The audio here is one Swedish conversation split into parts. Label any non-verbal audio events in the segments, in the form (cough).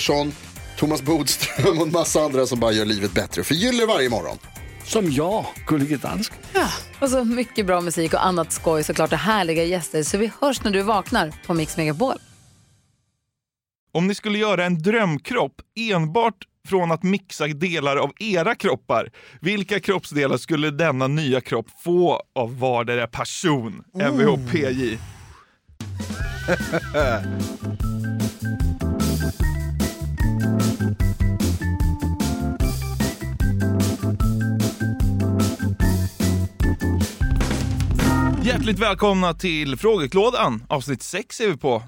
Pettersson, Thomas Bodström och en massa andra som bara gör livet bättre. Förgyller varje morgon. Som jag, Gullige Dansken. Och så mycket bra musik och annat skoj såklart och härliga gäster. Så vi hörs när du vaknar på Mix Megapol. Om ni skulle göra en drömkropp enbart från att mixa delar av era kroppar, vilka kroppsdelar skulle denna nya kropp få av vardera person? Mvhpj. (laughs) Hjärtligt välkomna till Frågeklådan. Avsnitt 6 är vi på.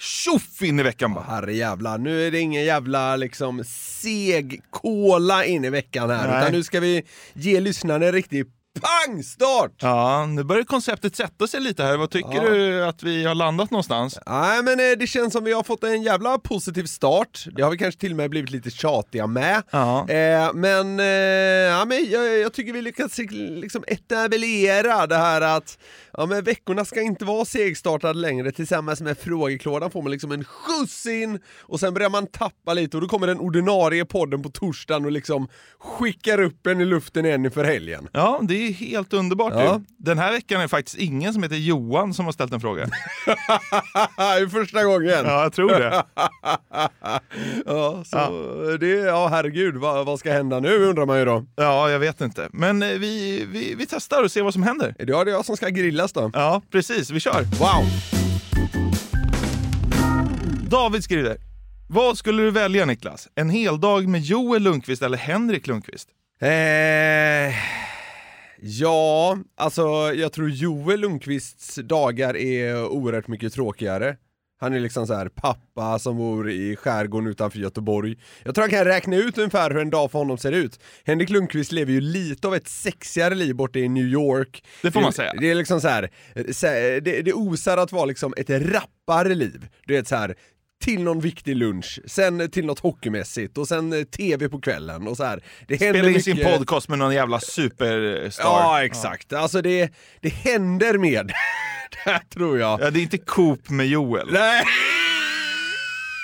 Tjoff in i veckan bara. Herre jävlar, nu är det ingen jävla liksom seg kola in i veckan här, Nej. utan nu ska vi ge lyssnarna en riktig pangstart! Ja, nu börjar konceptet sätta sig lite här. Vad tycker Ja. du att vi har landat någonstans? Nej men eh, det känns som vi har fått en jävla positiv start, det har vi kanske till och med blivit lite tjatiga med. Ja. Eh, men eh, ja, men jag, jag tycker vi lyckats liksom etablera det här att ja, men veckorna ska inte vara segstartade längre, tillsammans med frågeklådan får man liksom en skjuts in och sen börjar man tappa lite och då kommer den ordinarie podden på torsdagen och liksom skickar upp en i luften igen inför helgen. Ja, det är helt underbart Ja. ju. Den här veckan är faktiskt ingen som heter Johan som har ställt en fråga. (laughs) det är första gången! Ja, jag tror det. (laughs) Ja, så det, ja herregud, vad, vad ska hända nu undrar man ju då. Ja, jag vet inte. Men eh, vi, vi, vi testar och ser vad som händer. Är det jag, det är jag som ska grillas då? Ja, precis. Vi kör. Wow! David skriver. Vad skulle du välja Niklas? En hel dag med Joel Lundqvist eller Henrik Lundqvist? Eh, ja, alltså jag tror Joel Lundqvists dagar är oerhört mycket tråkigare. Han är liksom så här pappa som bor i skärgården utanför Göteborg. Jag tror han kan räkna ut ungefär hur en dag för honom ser ut. Henrik Lundqvist lever ju lite av ett sexigare liv borta i New York. Det får man säga. Det är liksom så här, eh, så här, det, det osar att vara liksom ett rappare liv. Du vet så här till någon viktig lunch, sen till något hockeymässigt och sen eh, tv på kvällen och så här. Det händer Spela in sin mycket- podcast med någon jävla superstar. Ja, exakt. Alltså det, det händer med (laughs) det här tror jag. Ja, det är inte Coop med Joel. Nej!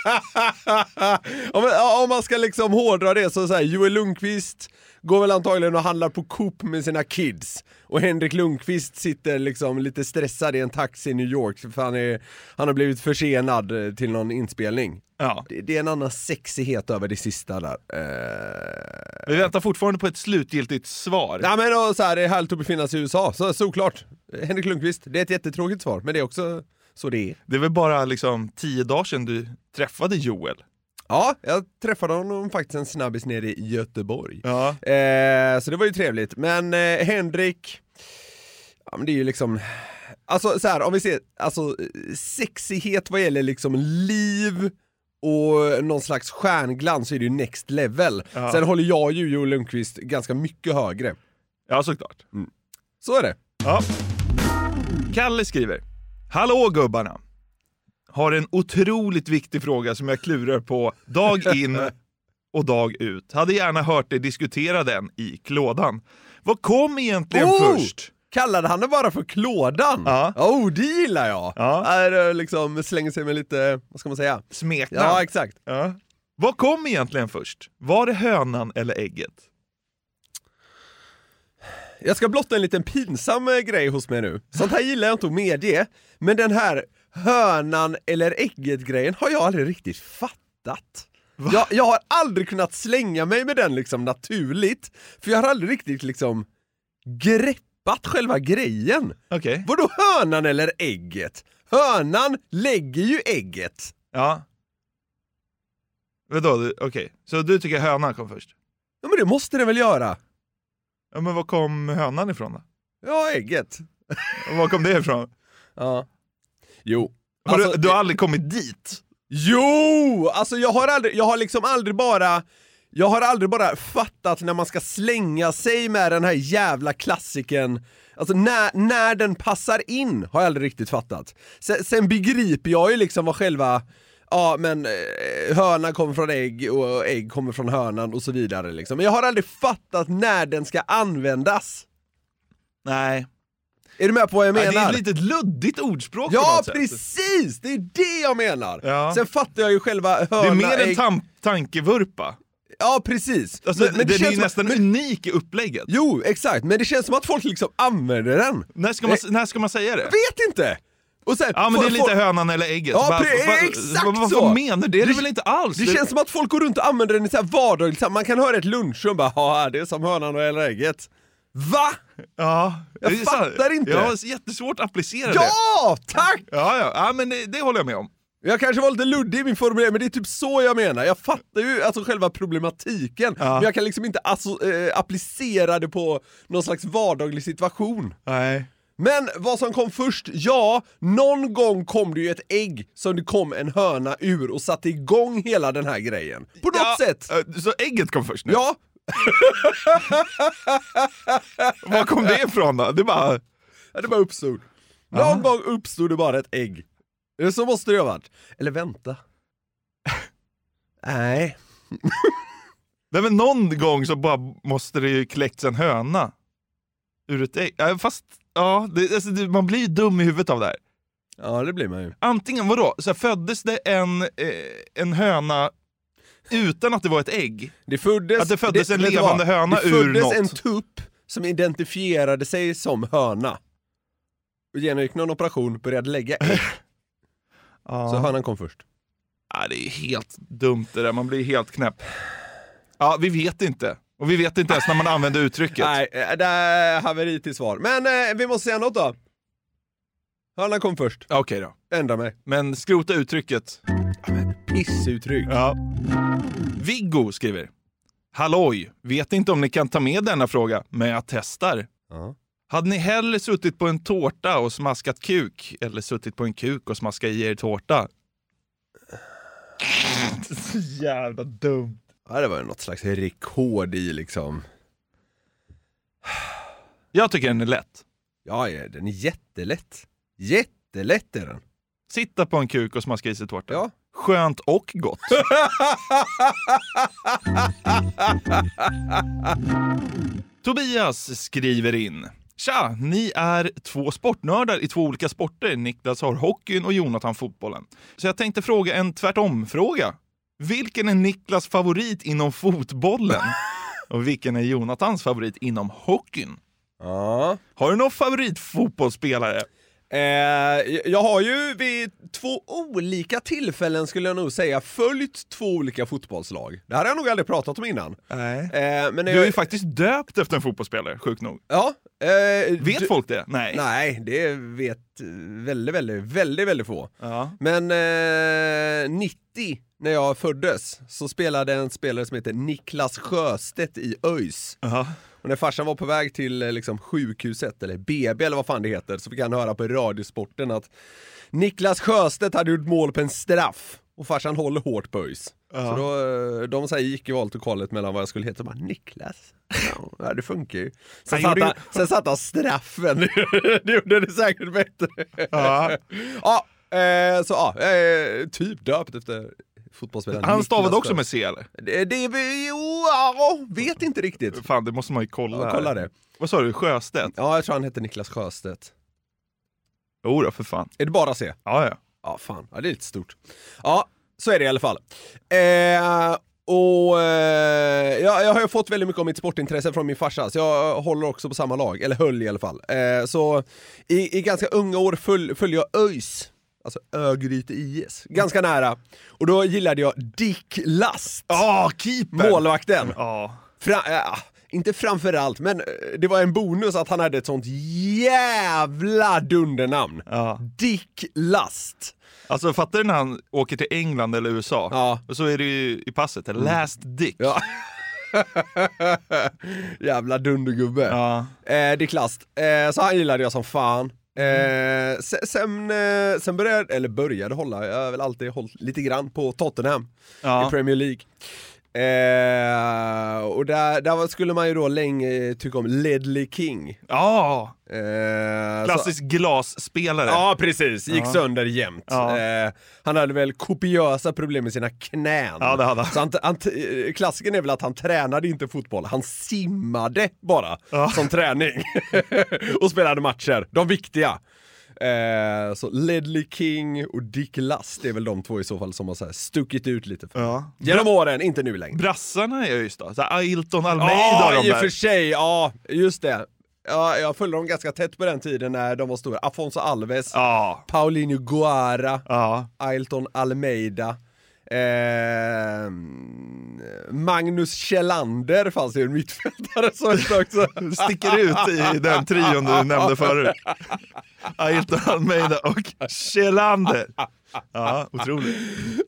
(laughs) om, man- om man ska liksom hårdra det så, så här, Joel Lundqvist går väl antagligen och handlar på Coop med sina kids. Och Henrik Lundqvist sitter liksom lite stressad i en taxi i New York för han, är, han har blivit försenad eh, till någon inspelning. Ja. Det, det är en annan sexighet över det sista där. Eh... Vi väntar fortfarande på ett slutgiltigt svar. Ja men och så här, det är härligt att befinna sig i USA, så såklart. Henrik Lundqvist, det är ett jättetråkigt svar, men det är också så det är. Det är väl bara liksom tio dagar sedan du träffade Joel? Ja, jag träffade honom faktiskt en snabbis nere i Göteborg. Ja. Eh, så det var ju trevligt. Men eh, Henrik, ja men det är ju liksom, alltså så här, om vi ser, alltså sexighet vad gäller liksom liv och någon slags stjärnglans så är det ju next level. Ja. Sen håller jag ju Joel Lundqvist ganska mycket högre. Ja, såklart. Så är det. Ja. Kalle skriver. Hallå gubbarna! Har en otroligt viktig fråga som jag klurar på dag in och dag ut. Hade gärna hört er diskutera den i klådan. Vad kom egentligen Oh! först? Kallade han det bara för klådan? Ja. Oh, det gillar jag! Ja. Är, eh, liksom slänger sig med lite, vad ska man säga? Smeknamn? Ja, exakt. Ja. Vad kom egentligen först? Var det hönan eller ägget? Jag ska blotta en liten pinsam eh, grej hos mig nu. Sånt här gillar jag inte att medge, men den här hönan eller ägget grejen har jag aldrig riktigt fattat. Jag, jag har aldrig kunnat slänga mig med den liksom naturligt, för jag har aldrig riktigt liksom greppat själva grejen. Okej. Vadå hönan eller ägget? Hönan lägger ju ägget. Ja. Vadå, okej. Så du tycker hönan kom först? Ja men det måste den väl göra? Ja men var kom hönan ifrån då? Ja, ägget. Och Var kom det ifrån? (laughs) Ja. Jo. Har Alltså, du, du har aldrig kommit dit? Jo! Alltså jag har aldrig, jag har liksom aldrig bara jag har aldrig bara fattat när man ska slänga sig med den här jävla klassiken Alltså när, när den passar in har jag aldrig riktigt fattat. Sen, sen begriper jag ju liksom vad själva Ja men eh, hönan kommer från ägg och ägg kommer från hönan och så vidare liksom. Men jag har aldrig fattat när den ska användas. Nej. Är du med på vad jag Ja, menar? det är ett litet luddigt ordspråk Ja något sätt. precis! Det är det jag menar! Ja. Sen fattar jag ju själva höna, Det är mer en ägg- tam- tankevurpa. Ja precis! Alltså, Men- men det den är ju nästan men- unik i upplägget. Jo, exakt, men det känns som att folk liksom använder den. När ska, man, när ska man säga det? Jag vet inte! Och sen, Ja men det är lite hönan eller ägget. Ja, vad- exakt vad, vad, så. vad menar du? Det är det Det- väl inte alls? Det känns som att folk går runt och använder den i så här vardagligt, man kan höra ett lunchrum bara ja det är som hönan eller ägget. Va? Ja, Jag det fattar inte. Jag har jättesvårt att applicera det. Ja, tack! Ja, ja, ja men det, det håller jag med om. Jag kanske var lite luddig i min formulering, men det är typ så jag menar. Jag fattar ju alltså själva problematiken, men jag kan liksom inte alltså, eh, applicera det på någon slags vardaglig situation. Nej. Men vad som kom först? Ja, någon gång kom det ju ett ägg som det kom en höna ur och satte igång hela den här grejen. På något ja, sätt! eh, Så ägget kom först nu? Ja, (laughs) Var kom det ifrån då? Det bara... Ja, det bara uppstod. Någon gång uppstod det bara ett ägg. Eh, Så måste det ha varit. Eller vänta. Nej. (laughs) Nej men någon gång så bara måste det ju kläckts en höna. Ur ett ägg. Ja, fast, ja, det, alltså, det, man blir ju dum i huvudet av det här. Ja, det blir man ju. Antingen, vadå? Så här, föddes det en, eh, en höna utan att det var ett ägg? Det föddes, Att det föddes en vet du levande vad? höna det ur föddes något. en tupp som identifierade sig som höna. Och genomgick någon operation, började lägga ägg. (laughs) Ja. Så hönan kom först. Ja, det är helt dumt det där, man blir helt knäpp. Ja, vi vet inte. Och vi vet inte ens när man använder uttrycket. Nej, eh, det är haveri till svar. Men eh, vi måste säga något då. Hönan kom först. Okej då. Ändra mig. Men skrota uttrycket. Pissuttryck. Ja. Viggo skriver. Halloj! Vet inte om ni kan ta med denna fråga, men jag testar. Ja. Hade ni hellre suttit på en tårta och smaskat kuk, eller suttit på en kuk och smaskat i er tårta? (laughs) Så jävla dumt. Ja, det var något slags rekord i liksom. Jag tycker den är lätt. Ja, ja, den är jättelätt. Jättelätt är den. Sitta på en kuk och smaska i sig tårta. Ja. Skönt och gott. (laughs) Tobias skriver in. Tja, ni är två sportnördar i två olika sporter. Niklas har hockeyn och Jonathan fotbollen. Så jag tänkte fråga en tvärtom-fråga. Vilken är Niklas favorit inom fotbollen? (laughs) Och vilken är Jonathans favorit inom hockeyn? Ja. Har du någon favoritfotbollsspelare? Eh, jag har ju vid två olika tillfällen skulle jag nog säga följt två olika fotbollslag. Det här har jag nog aldrig pratat om innan. Nej. Eh, men Du är jag, ju faktiskt döpt efter en fotbollsspelare, sjukt nog. ja, eh, Vet du- folk det? Nej. Nej, det vet väldigt, väldigt, väldigt, väldigt få. Ja. Men eh, 90, när jag föddes, så spelade en spelare som heter Niklas Sjöstedt i ÖIS. Aha. Och när farsan var på väg till eh, liksom, sjukhuset, eller BB eller vad fan det heter, så fick han höra på Radiosporten att Niklas Sjöstedt hade gjort mål på en straff. Och farsan håller hårt på ÖIS. Så då, eh, de så här, gick i valet och kvalet mellan vad jag skulle heta, och bara Niklas. Ja, det funkar ju. Sen, satt han, sen satt han straffen, (laughs) det gjorde det säkert bättre. Ja. (laughs) ja, eh, så ja, är typ döpt efter fotbollsspelaren Han Niklas stavade också med C eller? Det, det, ja, vet inte riktigt. Fan, det måste man ju kolla. Ja, här. kolla det. Vad sa du? Sjöstedt? Ja, jag tror han hette Niklas Sjöstedt. Jo då, för fan. Är det bara C? Ja, ja. Ja, fan. Ja, det är lite stort. Ja, så är det i alla fall. Eh, och eh, jag, jag har ju fått väldigt mycket om mitt sportintresse från min farsa, så jag håller också på samma lag, eller höll i alla fall. Eh, så i, i ganska unga år föl, följde jag ÖIS. Alltså Örgryte IS. Ganska nära. Och då gillade jag Dick Last. Ja, keeper! Målvakten. Ja. Fra, äh, inte framförallt, men eh, det var en bonus att han hade ett sånt jävla dundernamn. Ja. Dick Last. Alltså fattar du när han åker till England eller USA? Ja. Mm. Och så är det ju i passet, last dick. Ja. (laughs) Jävla dundergubbe. Ja. Eh, Dick Last. Eh, så han gillade jag som fan. Eh, se- sen, eh, sen började, eller började hålla, jag har väl alltid hållit lite grann på Tottenham Ja. i Premier League. Eh, och där, där skulle man ju då länge tycka om Ledley King. Ja, Eh, klassisk glasspelare. Ja precis, gick Ja. sönder jämt. Ja. Eh, han hade väl kopiösa problem med sina knän. Ja, det hade han. Så han, han, eh, klassiken är väl att han tränade inte fotboll, han simmade bara Ja. som träning. (laughs) och spelade matcher, de viktiga. Eh, så Ledley King och Dick Last är väl de två i så fall som har så här stuckit ut lite för. Ja. Genom åren, inte nu längre. Brassarna är just då, så här Ailton Almeida Ja, de i och för sig, ja, just det. Ja, jag följde dem ganska tätt på den tiden när de var stora. Afonso Alves, Ja, Paulinho Guara, ja. Ailton Almeida. Eh, Magnus Kjellander fanns ju en mittfältare som också. (laughs) Sticker ut i den trion du nämnde förut. Ailton Almeida och Kjellander. Ja, otroligt.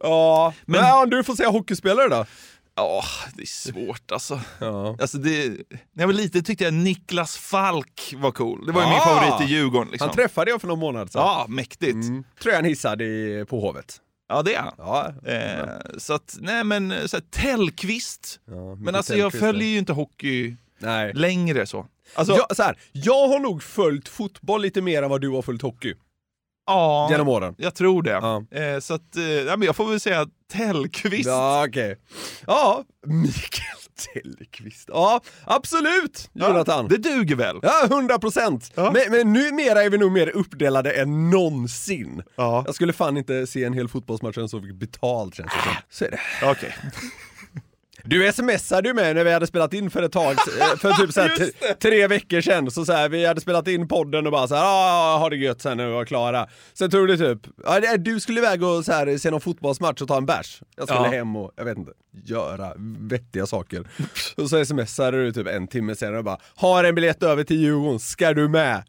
Ja, men, Men- ja, du får säga hockeyspelare då. Ja, det är svårt alltså. Ja. alltså det, när jag var liten tyckte jag Niklas Falk var cool. Det var ju min Ah! favorit i Djurgården. Liksom. Han träffade jag för någon månad sedan. Ja, mäktigt. Mm. Han hissade i, på Hovet. Ja, det är han. Ja, Eh, så att, nej men, så här, Tellqvist. ja, Men alltså jag följer ju inte hockey Nej. längre så. Alltså, jag, så här, jag har nog följt fotboll lite mer än vad du har följt hockey ja, genom åren. jag tror det. Ja. Eh, så att, eh, ja, men jag får väl säga Tellqvist. Ja, okej. Ja, (laughs) Mikael Tellqvist. Ja, absolut, Ja, Jonathan. Det duger väl? Ja, 100 procent. Ja. Men, men numera är vi nog mer uppdelade än någonsin. Ja. Jag skulle fan inte se en hel fotbollsmatch än så fick betalt känns det som. Så är det. Okej. (laughs) Du smsade ju med när vi hade spelat in för ett tag, eh, för typ såhär, (laughs) tre veckor sedan, så såhär, vi hade spelat in podden och bara såhär, ja, ha det gött sen när vi var klara. Sen tror du typ, du skulle iväg och så här, se någon fotbollsmatch och ta en bärs. Jag skulle Ja. hem och, jag vet inte, göra vettiga saker. Och så smsade du typ en timme senare och bara, har en biljett över till Djurgården, ska du med?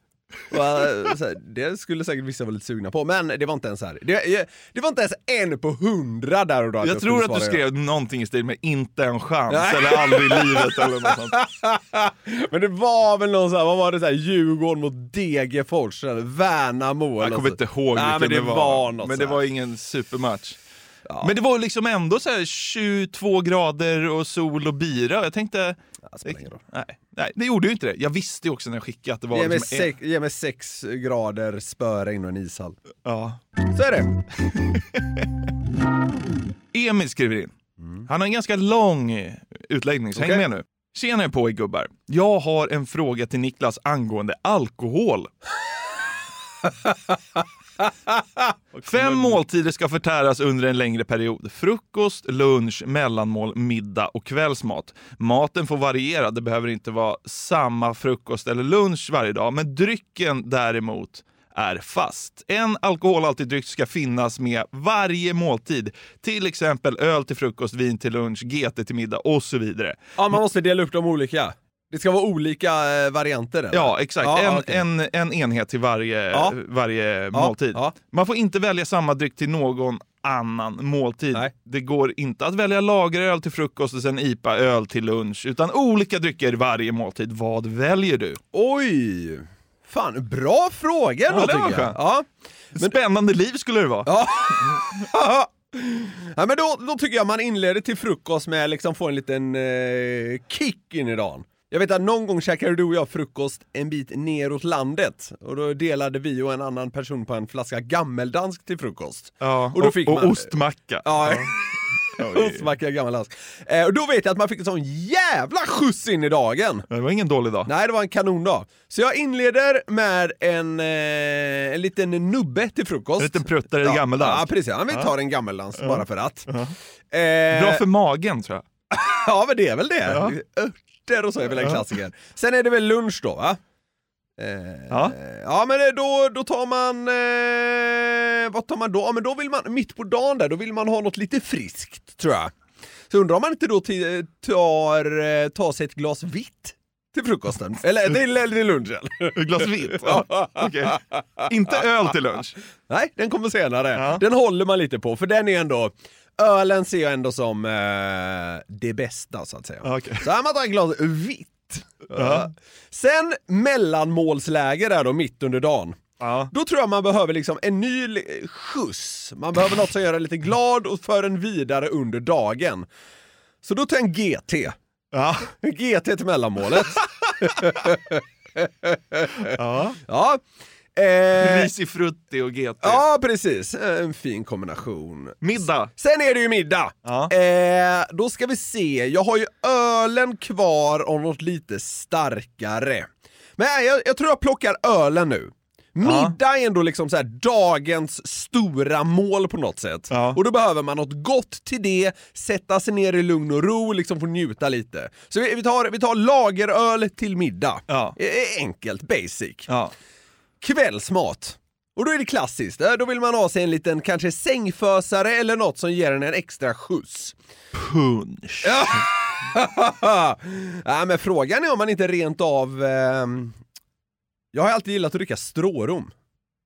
Eh, så här, det skulle säkert vissa vara lite sugna på, men det var inte ens här. Det, det var inte ens en på hundra där och då. att Jag tror att du skrev någonting i stil med inte en chans Nej. eller aldrig i livet eller något sånt. (laughs) Men det var väl någon sån här, vad var det såhär, Djurgården mot Degerfors eller Värnamo Jag kommer så. inte ihåg Nej, vilken det var något Men det så här. var ingen supermatch. Ja. Men det var liksom ändå så här 22 grader och sol och bira. Jag tänkte... Ja, spelar ingen roll. Nej, nej, det gjorde ju inte det. Jag visste ju också när jag skickade att det var Ge mig, liksom sex, ge mig sex grader spöregn och en ishall. Ja. Så är det. (laughs) Emil skriver in. Han har en ganska lång utläggning, så. Okej. häng med nu. Tjena på er gubbar. Jag har en fråga till Niklas angående alkohol. (laughs) Fem måltider ska förtäras under en längre period. Frukost, lunch, mellanmål, middag och kvällsmat. Maten får variera, det behöver inte vara samma frukost eller lunch varje dag, men drycken däremot är fast. En alkoholhaltig dryck ska finnas med varje måltid. Till exempel öl till frukost, vin till lunch, GT till middag och så vidare. Ja, man måste dela upp dem olika. Det ska vara olika eh, varianter eller? Ja, exakt. Ja, en, okej. en, en enhet till varje, Ja. varje måltid. ja. Man får inte välja samma dryck till någon annan måltid. Nej. Det går inte att välja lageröl till frukost och sen IPA-öl till lunch, utan olika drycker varje måltid. Vad väljer du? Oj! Fan, bra fråga Ja, var tycker jag. Ja. Spännande liv skulle det vara. Ja. (laughs) ja, men då, då tycker jag man inleder till frukost med att liksom få en liten eh, kick in i dagen. Jag vet att någon gång käkade du och jag frukost en bit neråt landet och då delade vi och en annan person på en flaska gammeldansk till frukost. Ja, Och då fick och, man- och ostmacka. Ja, Oj. (laughs) ostmacka gammeldansk. Eh, och då vet jag att man fick en sån jävla skjuts in i dagen. Det var ingen dålig dag. Nej, det var en kanondag. Så jag inleder med en, eh, en liten nubbe till frukost. En liten pruttare ja, gammeldansk. Ja, precis. Ja, vi tar en gammeldansk bara för att. Eh, Bra för magen tror jag. (laughs) Ja, men det är väl det. Ja. Örter och så är väl en klassiker. Sen är det väl lunch då, va? Eh, Ja. ja men eh, då, då tar man, eh, vad tar man då? Ja men då vill man, mitt på dagen där, då vill man ha något lite friskt tror jag. Så undrar om man inte då ti- tar, eh, tar sig ett glas vitt till frukosten, (laughs) eller till, eller till lunchen. Ett glas vitt? (laughs) Ja. Okej. Inte öl till lunch? Nej, den kommer senare. Ja. Den håller man lite på, för den är ändå, ölen ser jag ändå som eh, det bästa så att säga. Okej. Så här man tar ett glas vitt. Ja. Sen mellanmålsläge där då, mitt under dagen. Ja. Då tror jag man behöver liksom en ny skjuts. Man behöver något som gör en lite glad och för en vidare under dagen. Så då tar jag en GT. Ja. GT till mellanmålet. (laughs) ja. ja. Eh, Risi frutti och GT. ja, precis. En fin kombination. Middag. Sen är det ju middag. Ja. Eh, då ska vi se, jag har ju ölen kvar och något lite starkare. Men nej, jag, jag tror jag plockar ölen nu. Middag är ändå liksom så dagens stora mål på något sätt. Ja. Och då behöver man något gott till det, sätta sig ner i lugn och ro, liksom få njuta lite. Så vi, vi, tar, vi tar lageröl till middag. Ja. Eh, Enkelt, basic. Kvällsmat. Och då är det klassiskt, Eh, då vill man ha sig en liten kanske sängfösare eller något som ger en en extra skjuts. Punch. (laughs) ja, men frågan är om man inte rent av... ehm, Jag har alltid gillat att dricka strårom.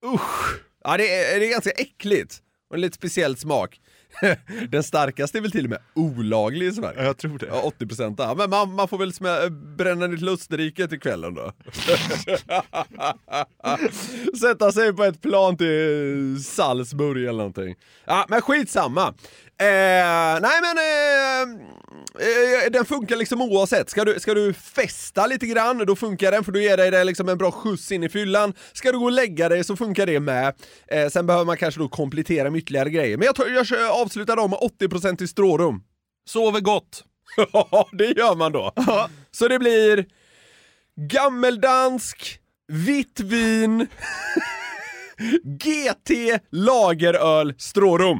Usch. Ja, det är, det är ganska äckligt. Och en lite speciell smak. (laughs) Den starkaste är väl till och med olaglig i Sverige. Ja, jag tror det. Ja, 80% ja. Men man, man får väl smä, bränna lite Österrike till kvällen då. (laughs) Sätta sig på ett plan till Salzburg eller någonting. Ja, men skitsamma. Eh, nej men, eh, eh, den funkar liksom oavsett. Ska du, ska du festa lite grann, då funkar den för då ger dig det liksom en bra skjuts in i fyllan. Ska du gå och lägga dig så funkar det med. Eh, sen behöver man kanske då komplettera med ytterligare grejer. Men jag, tror- jag avslutar då med 80% i strårum. Sover gott. (laughs) Ja, det gör man då. Så det blir gammeldansk, vitt vin, (laughs) GT, lageröl, strårum.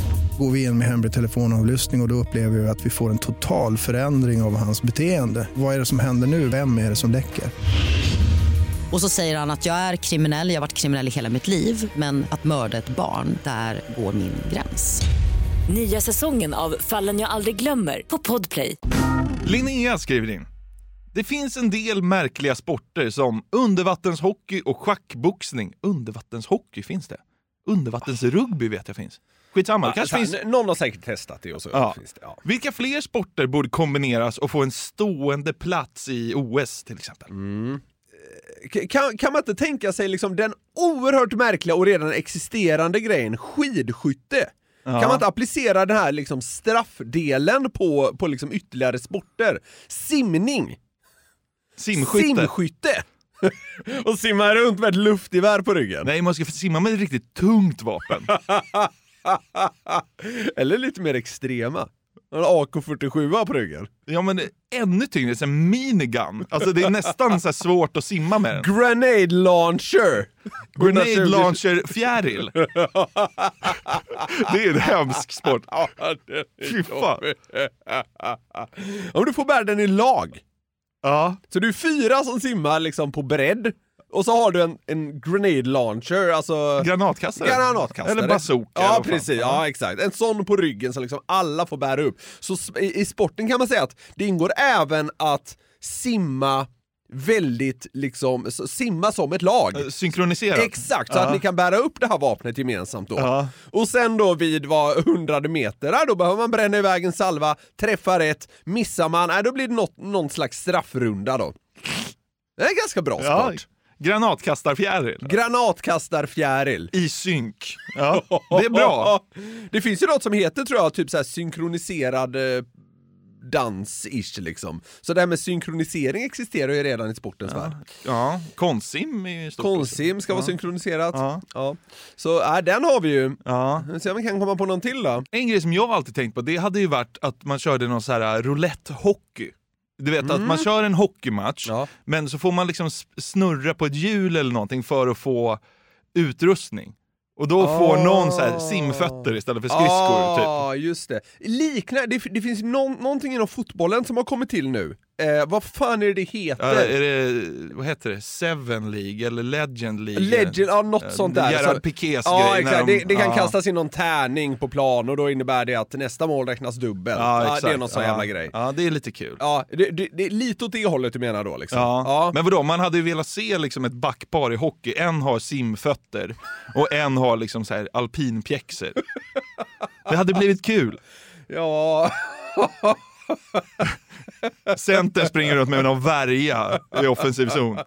Går vi in med hemlig telefonavlyssning och, och då upplever vi att vi får en total förändring av hans beteende. Vad är det som händer nu? Vem är det som läcker? Och så säger han att jag är kriminell, jag har varit kriminell i hela mitt liv men att mörda ett barn, där går min gräns. Nya säsongen av Fallen jag aldrig glömmer på Podplay. Linnea skriver in. Det finns en del märkliga sporter som undervattenshockey och schackboxning. Undervattenshockey, finns det? Undervattensrugby vet jag finns. Skitsamma, kanske Ja, finns... så här, Någon har säkert testat det och så Ja. finns det. Ja. Vilka fler sporter borde kombineras och få en stående plats i OS till exempel? K- Kan, kan man inte tänka sig liksom den oerhört märkliga och redan existerande grejen skidskytte? Ja. Kan man inte applicera den här liksom straffdelen på, på liksom ytterligare sporter? Simning! Simskytte. Simskytte! (laughs) och simma runt med ett luftgevär på ryggen. Nej, man ska simma med ett riktigt tungt vapen. (laughs) (laughs) Eller lite mer extrema. En AK47 på ryggen. Ja men det är ännu tyngre, så en minigun. Alltså det är nästan så svårt att simma med den. Grenade launcher! Grenade launcher fjäril. Det är en hemsk sport. Fy fan. Om du får bära den i lag. Ja. Så du är fyra som simmar liksom på bredd. Och så har du en, en grenade launcher, alltså... Granatkastare. Granatkastare. Eller bazooka, Ja, precis. Ja, exakt. En sån på ryggen som liksom alla får bära upp. Så i, i sporten kan man säga att det ingår även att simma väldigt liksom, simma som ett lag. Synkroniserat. Exakt, så Ja. att ni kan bära upp det här vapnet gemensamt då. Ja. Och sen då vid vad hundrade meter, då behöver man bränna iväg en salva, träffa rätt, missar man, nej, då blir det något, någon slags straffrunda då. Det är ganska bra sport. Granatkastarfjäril. Granatkastarfjäril. I synk. Ja, det är bra. (laughs) Det finns ju något som heter tror jag, typ så här synkroniserad eh, dans-ish liksom. Så det här med synkronisering existerar ju redan i sportens värld. Ja, konstsim är ju stort. Konstsim ska vara Ja. synkroniserat. Ja. Ja. Så äh, den har vi ju. Ja. Vi ser om vi kan komma på någon till då. En grej som jag alltid tänkt på, det hade ju varit att man körde någon så här roulette-hockey. Du vet att man kör en hockeymatch, men så får man liksom snurra på ett hjul eller någonting för att få utrustning. Och då får någon så här simfötter istället för skridskor. Typ. Ja, just det. Liknar, det, det finns någon, någonting inom fotbollen som har kommit till nu. Eh, vad fan är det det heter? Ja, är det, vad heter det, Seven League eller Legend League? Legend, ja något Eh, sånt där. Gerard Piqués ja, grej. exakt. de- det, det kan ja. kastas in någon tärning på plan och då innebär det att nästa mål räknas dubbel. Ja, Ja, exakt. det är någon sån ja. jävla grej. Ja, det är lite kul. Ja, det, det, det är lite åt det hållet du menar då liksom. Ja. Men vadå, man hade ju velat se liksom ett backpar i hockey. En har simfötter och en har liksom så här alpinpjäxor. Det hade blivit kul. Ja. (laughs) Centern springer runt med någon värja i offensiv zon.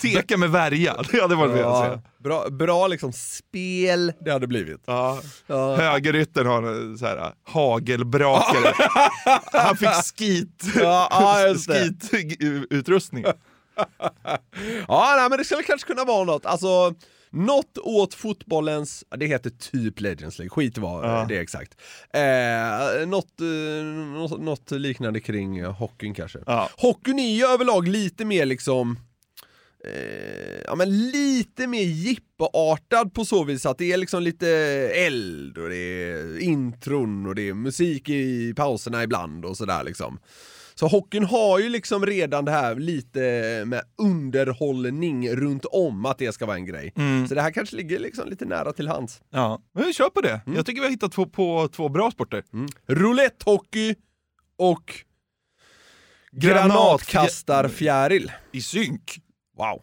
Teka med värja, det hade varit velat se. Ja, bra, bra liksom spel det hade blivit. Ja. Ja. Högeryttern har en så här hagelbrakare. (laughs) Han fick skit, Ja, ja, skitutrustning. Ja, nej, men det skulle kanske kunna vara något. Alltså, något åt fotbollens, det heter typ Legends League, skit vad Ja. det är exakt. Eh, något, eh, något, något liknande kring eh, hockeyn kanske. Ja. Hockeyn är ju överlag lite mer liksom Eh, ja men lite mer jippoartad på så vis att det är liksom lite eld och det är intron och det är musik i pauserna ibland och sådär liksom. Så hockeyn har ju liksom redan det här lite med underhållning runt om att det ska vara en grej. Mm. Så det här kanske ligger liksom lite nära till hands. Ja, men vi kör på det. Jag tycker vi har hittat på, på två bra sporter. Roulette-hockey och Granat- granatkastarfjäril. I synk. Wow.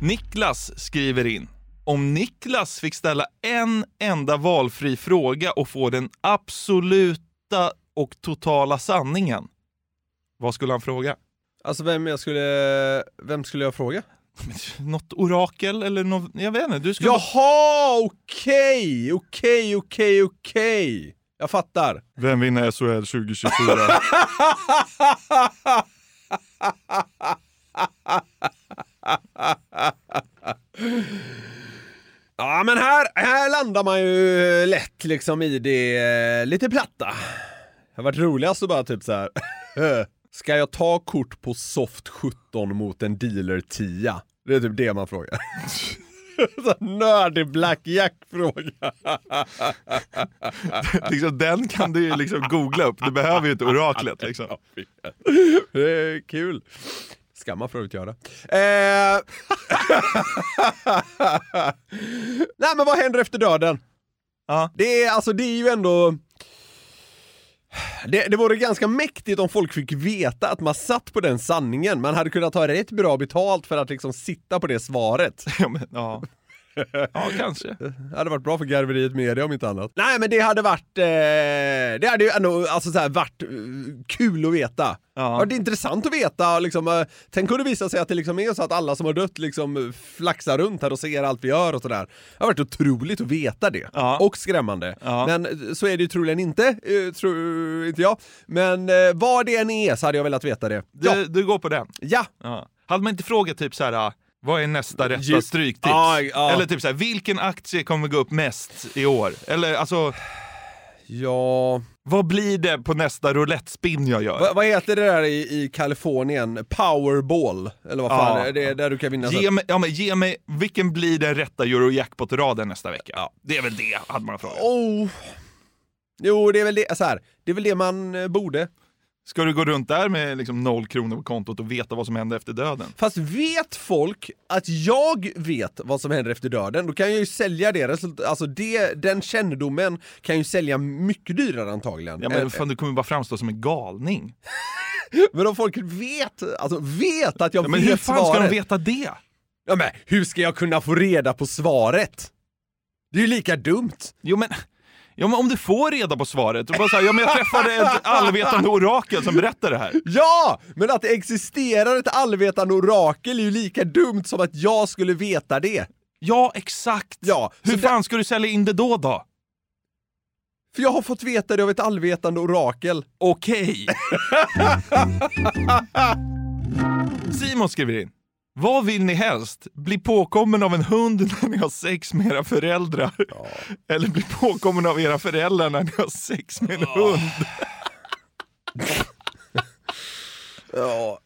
(laughs) Niklas skriver in. Om Niklas fick ställa en enda valfri fråga och få den absoluta och totala sanningen, vad skulle han fråga? Alltså vem jag skulle, vem skulle jag fråga? (laughs) Något orakel eller något, jag vet inte. Du skulle Jaha, okej, okej, okej, okej. Jag fattar. Vem vinner SHL 2024? (laughs) Ja men här, här landar man ju lätt liksom i det eh, lite platta. Det har varit roligast att bara typ så här. (laughs) Ska jag ta kort på soft 17 mot en dealer 10? Det är typ det man frågar. (laughs) Nördig blackjack-fråga. (laughs) liksom, den kan du ju liksom googla upp. Du behöver ju inte oraklet. Liksom. Det är kul. Ska man för övrigt göra. Eh... Nej men vad händer efter döden? Ja. Det är alltså, det är ju ändå... Det, det vore ganska mäktigt om folk fick veta att man satt på den sanningen. Man hade kunnat ta rätt bra betalt för att liksom sitta på det svaret. (laughs) Ja, men, ja ja, (laughs) kanske. Det hade varit bra för garveriet media om inte annat. Nej men det hade varit, eh, det hade ju ändå alltså, så här, varit eh, kul att veta. Ja. Det är intressant att veta liksom, eh, tänk om det visar sig att det liksom är så att alla som har dött liksom flaxar runt här och ser allt vi gör och sådär. Det har varit otroligt att veta det. Och skrämmande. Men eh, så är det ju troligen inte, eh, tror inte jag. Men eh, vad det än är så hade jag velat veta det. Du, du går på den? Ja. ja. Hade man inte frågat typ så här, Vad är nästa rätta Ju- stryktips? Ja, ja. Eller typ så här, vilken aktie kommer gå upp mest i år? Eller alltså... Ja... Vad blir det på nästa roulette-spin jag gör? Va, vad heter det där i, i Kalifornien? Powerball? Eller vad fan Ja. är det? Där du kan vinna... Ge mig, ja, men ge mig, vilken blir den rätta Eurojackpot-raden nästa vecka? Det är väl det, hade man frågat. Oh. Jo, det är väl det, så här, det är väl det man eh, borde. Ska du gå runt där med liksom noll kronor på kontot och veta vad som händer efter döden? Fast vet folk att jag vet vad som händer efter döden, då kan jag ju sälja det alltså det, den kännedomen kan ju sälja mycket dyrare antagligen. Ja, Eh, men fan, du kommer bara framstå som en galning. (laughs) Men om folk vet, alltså vet att jag Ja, men vet hur fan svaret. ska de veta det? Ja men hur ska jag kunna få reda på svaret? Det är ju lika dumt. Jo men, ja, men om du får reda på svaret, och bara så här, ja, men jag träffade ett allvetande orakel som berättade det här. Ja! Men att det existerar ett allvetande orakel är ju lika dumt som att jag skulle veta det. Ja, exakt. Ja, Hur fan ska du sälja in det då då? För jag har fått veta det av ett allvetande orakel. Okej. (laughs) Simon skriver in. Vad vill ni helst? Bli påkommen av en hund när ni har sex med era föräldrar? Eller bli påkommen av era föräldrar när ni har sex med en hund? (laughs) Ja,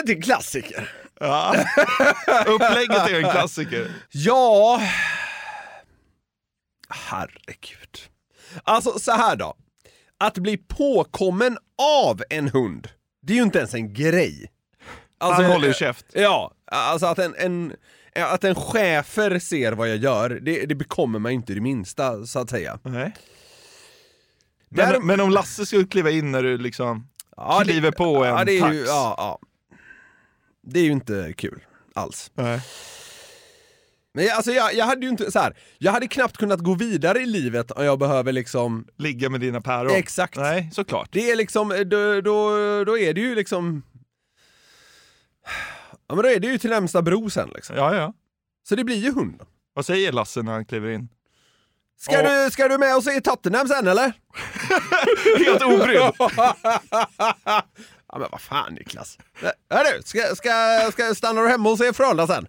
en till klassiker. Ja. Upplägget är en klassiker. Ja... Herregud. Alltså så här då. Att bli påkommen av en hund, det är ju inte ens en grej. Alltså, Han håller ju eh, käft. Ja, alltså att en, en, att en chefer ser vad jag gör, det, det bekommer mig inte det minsta, så att säga. Nej. Där- Men, men om Lasse skulle kliva in när du liksom Ja, det- kliver på en ja, det är tax? ju, ja, ja. Det är ju inte kul alls. Nej. Men jag, alltså jag, jag hade ju inte så här. jag hade knappt kunnat gå vidare i livet om jag behöver liksom... Ligga med dina päron? Exakt. Nej, såklart. Det är liksom, då, då, då är det ju liksom... Ja men då är det ju till närmsta bro sen liksom. Ja, ja. Så det blir ju hunden. Vad säger Lasse när han kliver in? Ska, du, ska du med och se Tottenham sen eller? (laughs) Helt obrydd. (laughs) ja men vad fan Niklas. Ja, du, ska, ska, ska, stannar du hemma och se Frölunda sen?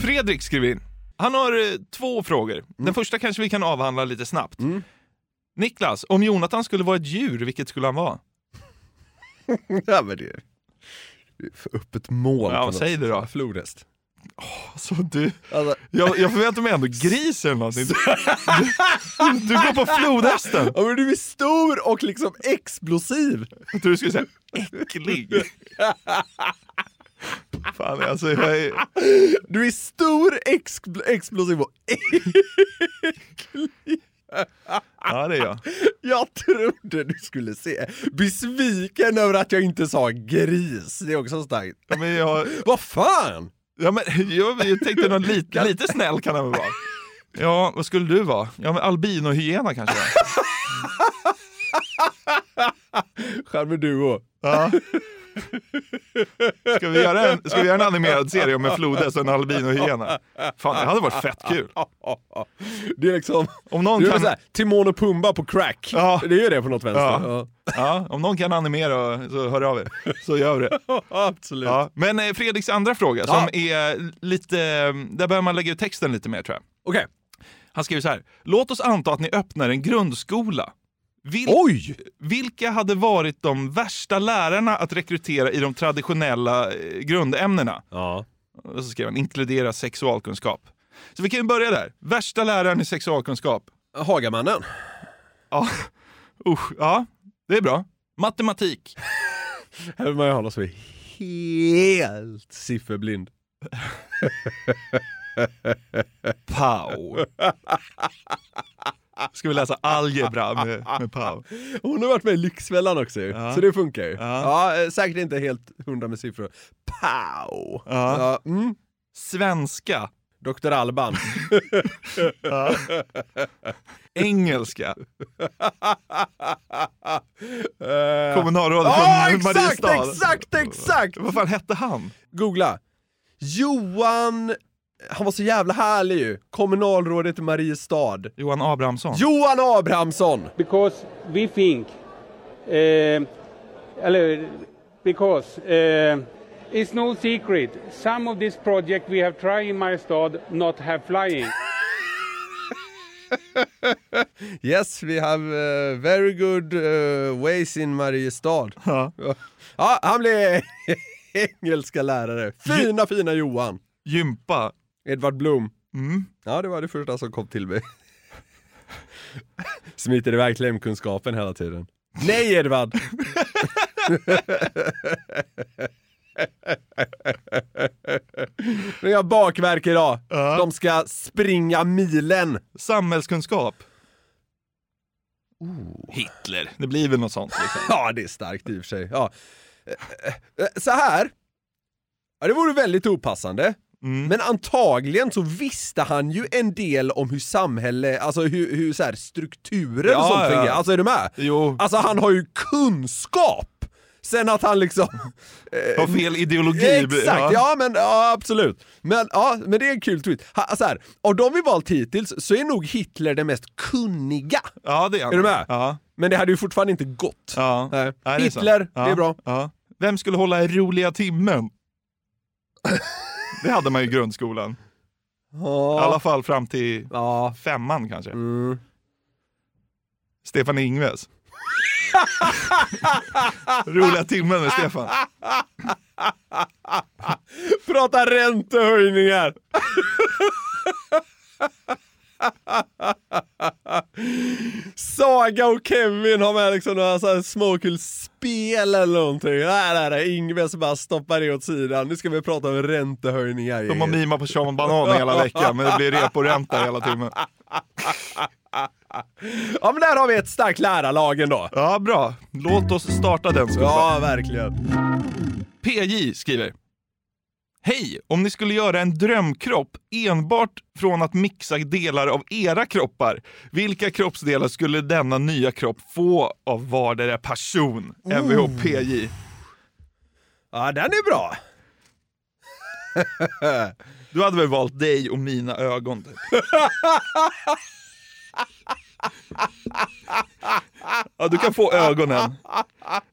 (laughs) Fredrik skriver in. Han har eh, två frågor. Mm. Den första kanske vi kan avhandla lite snabbt. Niklas, om Jonathan skulle vara ett djur, vilket skulle han vara? (laughs) ja men det är det för öppet mål. Ja, säger du då? Flodhäst. Alltså, du, Alltså, jag, jag förväntar mig ändå gris eller någonting. Du, (laughs) du, du går på flodhästen. ja men du är stor och liksom explosiv. Jag tror du skulle säga äcklig. (laughs) Fan, alltså jag är... Du är stor, expl- explosiv och (laughs) Ja, det är jag. Jag trodde du skulle se besviken över att jag inte sa gris. Det är också starkt. Ja, men jag, Vad fan? ja, men, (laughs) jag, jag tänkte något lite, lite snäll kan han väl vara. Ja, vad skulle du vara? Ja, men albinohyena kanske? Charmeduo. Ja. Ska vi, göra en, ska vi göra en animerad serie om en flodhäst och en albinohyena? Fan, det hade varit fett kul. Det är liksom, Om någon du är kan... såhär, Timon och Pumba på crack. Ja. Det är ju det på något vänster. Ja. Ja, om någon kan animera så hör av er, så gör vi det. (laughs) Absolut. Ja. Men eh, Fredriks andra fråga, som är lite, där behöver man lägga ut texten lite mer tror jag. Okej. Han skriver så här. Låt oss anta att ni öppnar en grundskola. Vil- Oj! Vilka hade varit de värsta lärarna att rekrytera i de traditionella eh, grundämnena? Ja. Och så skrev han inkludera sexualkunskap. Så vi kan ju börja där. Värsta läraren i sexualkunskap. Hagamannen. Ja, usch, ja det är bra. Matematik. (laughs) Här vill man ju ha någon som är helt sifferblind. Pau. (laughs) Ska vi läsa algebra med, med Pau? Hon har varit med i Lyxfällan också Ja. så det funkar ju. Ja. Ja. eh, säkert inte helt hundra med siffror. Pow! Ja. Mm. Svenska. Dr. Alban. (laughs) Engelska. Eh, Kommunalrådet Ja, från exakt, Mariestad. exakt, exakt! Vad fan hette han? Googla. Johan... Han var så jävla härlig ju. Kommunalrådet i Mariestad. Johan Abrahamsson. Johan Abrahamsson! because we think, uh, eller because uh, it's no secret. Some of this project we have tried in Mariestad not have flying. (laughs) Yes, we have uh, very good uh, ways in Mariestad. Ja. (laughs) ja, han blev (laughs) engelska lärare. Fina, fina Johan. Gympa. Edvard Blom. Mm. Ja, det var det första som kom till mig. (laughs) Smiter iväg till hemkunskapen hela tiden. Nej Edvard! (laughs) Men jag har bakverk idag. De ska springa milen. Samhällskunskap. Hitler. Det blir väl något sånt liksom. (laughs) Ja, det är starkt i och för sig. Ja. Eh, eh, Så här. Ja, det vore väldigt opassande. Mm. Men antagligen så visste han ju en del om hur samhälle, alltså hur, hur så här strukturer och Ja, sånt ja. fungerar. Alltså är du med? Jo. Alltså han har ju kunskap! Sen att han liksom... (laughs) eh, Har fel ideologi. Exakt, ja. men ja, absolut. Men, ja, men det är en kul tweet. Ha, alltså här, av de vi valt hittills så är nog Hitler den mest kunniga. Ja, det är han. Är du med? Ja. Men det hade ju fortfarande inte gått. Ja. Nej. Nej, det är Hitler, sant. det Ja. är bra. Ja. Vem skulle hålla roliga timmen? (laughs) det hade man ju i grundskolan. I alla fall fram till femman kanske. Mm. Stefan Ingves. roliga timmen med Stefan. Prata räntehöjningar! Saga och Kevin har med liksom några så här småkul spel eller någonting. Nej, nej, nej. Ingves bara stoppar det åt sidan. Nu ska vi prata om räntehöjningar. De har mimat på Sean Banan hela veckan, men det blir reporänta hela timmen. Ja, men där har vi ett starkt lärarlag ändå. Ja, bra. Låt oss starta den skolan. Ja, verkligen. PJ skriver. Hej! Om ni skulle göra en drömkropp enbart från att mixa delar av era kroppar, vilka kroppsdelar skulle denna nya kropp få av vardera person? Mvh PJ. Ja, den är bra. (laughs) Du hade väl valt dig och mina ögon? Typ. (laughs) Ja, du kan få ögonen,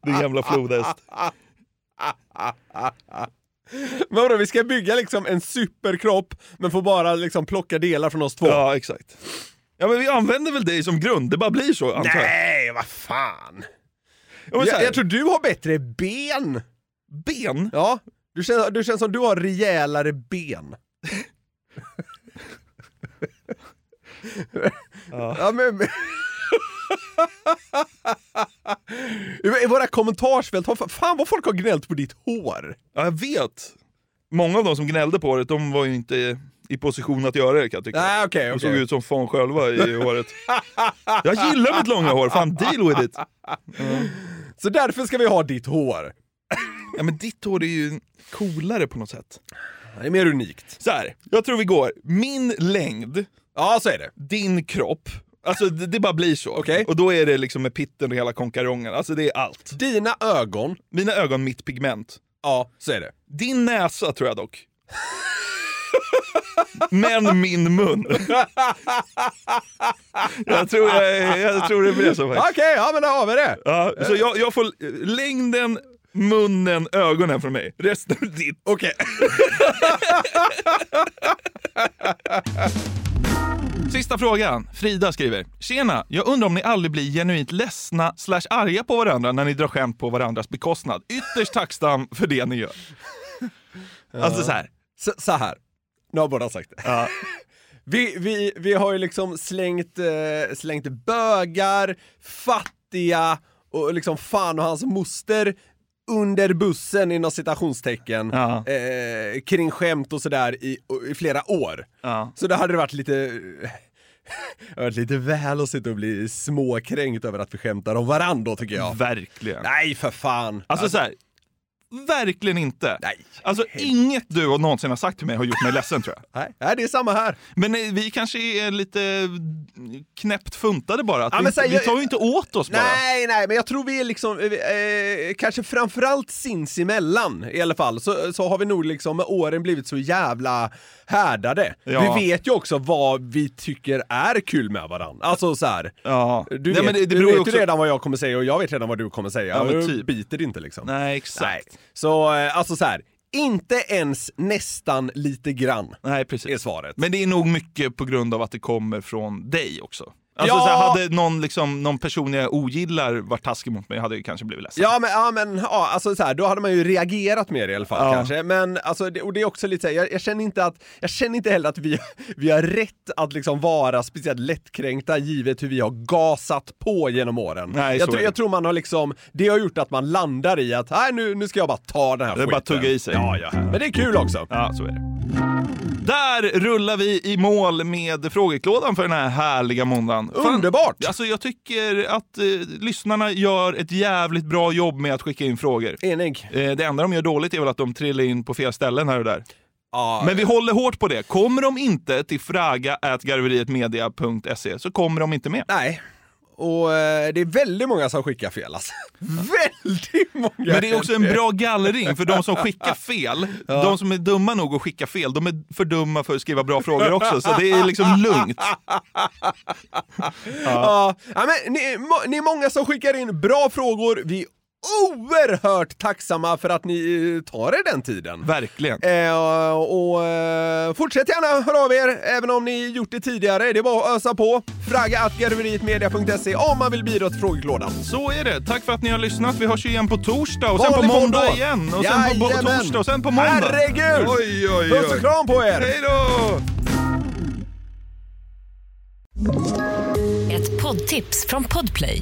din gamla flodhäst. (laughs) Men vadå, vi ska bygga liksom en superkropp men får bara liksom plocka delar från oss två? Ja, exakt. Ja, men vi använder väl dig som grund, det bara blir så antar jag. Nej, vad fan! Ja, men så jag, här- jag tror du har bättre ben. Ben? Ja, du känns, du känns som du har rejälare ben. ja. men, men... I våra kommentarsfält, har- fan vad folk har gnällt på ditt hår. Ja, jag vet. Många av de som gnällde på det, de var ju inte i position att göra det kan jag tycka. Nej, okej, De okej. såg ut som fan själva i håret. Jag gillar mitt långa hår, fan deal with it. Så därför ska vi ha ditt hår. Ja men ditt hår är ju coolare på något sätt. Det är mer unikt. Så här, jag tror vi går min längd, Ja, så är det. din kropp, alltså det, det bara blir så. Okej. Och då är det liksom med pitten och hela konkarongen, alltså det är allt. Dina ögon. Mina ögon, mitt pigment. Ja, så är det. Din näsa tror jag dock. Men min mun. jag, tror jag, jag tror det blir så faktiskt. Okej, ja men då har vi det. Ja, så jag, jag får längden, munnen, ögonen från mig. Resten är ditt. Okej. (laughs) Sista frågan. Frida skriver. Tjena, jag undrar om ni aldrig blir genuint ledsna slash arga på varandra när ni drar skämt på varandras bekostnad. Ytterst tacksam för det ni gör. Alltså så här. Så, så här. Nu har båda sagt det. Ja. (laughs) Vi, vi, vi har ju liksom slängt, eh, slängt bögar, fattiga och liksom fan och hans moster under bussen inom citationstecken Ja. eh, kring skämt och sådär i, i flera år. Ja. Så det hade varit lite det (laughs) varit lite väl att sitta och bli småkränkt över att vi skämtar om varandra då tycker jag. Verkligen. Nej för fan! Alltså så här. Verkligen inte. Nej. Alltså inget du någonsin har sagt till mig har gjort mig ledsen tror jag. (laughs) Nej, nej det är samma här. Men eh, vi kanske är lite knäppt funtade bara. Ja, vi, så här, vi tar ju inte åt oss bara. Nej, nej, men jag tror vi är liksom, eh, eh, kanske framförallt sinsemellan i alla fall, så, så har vi nog liksom med åren blivit så jävla härdade. Ja. Vi vet ju också vad vi tycker är kul med varandra. Alltså så här. Ja. Du Nej, vet, men det- det du vet också- redan vad jag kommer säga och jag vet redan vad du kommer säga. Ja, men typ. biter inte liksom. Nej, exakt. Nej. Så eh, alltså så här. inte ens nästan lite grann Nej, precis. är svaret. Men det är nog mycket på grund av att det kommer från dig också. Alltså, Ja. så här, hade någon, liksom, någon person jag ogillar varit taskig mot mig hade jag kanske blivit ledsen. Ja men, ja, men ja, alltså så här, då hade man ju reagerat mer i alla fall Ja. kanske. Men alltså, det, och det är också lite så här, jag, jag känner inte att, jag känner inte heller att vi, (laughs) vi har rätt att liksom vara speciellt lättkränkta givet hur vi har gasat på genom åren. Nej, jag, det. jag tror man har liksom, det har gjort att man landar i att, nej nu, nu ska jag bara ta den här Det är bara att skiten. tugga i sig. Ja, ja. Men det är kul också. Ja, så är det. Där rullar vi i mål med frågeklådan för den här härliga måndagen. Fan, Underbart! Alltså jag tycker att eh, lyssnarna gör ett jävligt bra jobb med att skicka in frågor. Enig. Eh, det enda de gör dåligt är väl att de trillar in på fel ställen här och där. Ja, Men vi håller hårt på det. Kommer de inte till fraga.garverietmedia.se så kommer de inte med. Nej. Och eh, det är väldigt många som skickar fel alltså. väldigt många! Men det är också en bra gallring för de som skickar (laughs) fel. De som är dumma nog att skicka fel, de är för dumma för att skriva bra frågor också. Så det är liksom lugnt. (laughs) Ja. ja men ni, ni är många som skickar in bra frågor. Vi oerhört tacksamma för att ni eh, tar er den tiden. Verkligen. Eh, och eh, fortsätt gärna höra av er, även om ni gjort det tidigare. Det är bara att ösa på. Fragga.garverietmedia.se om man vill bidra till frågeklådan. Så är det. Tack för att ni har lyssnat. Vi hörs ju igen på torsdag och sen på Vanlig måndag då. igen. Och sen på, torsdag och sen på måndag. Herregud! Oj, oj, oj. Puss och kram på er! Hej då! Ett poddtips från Podplay.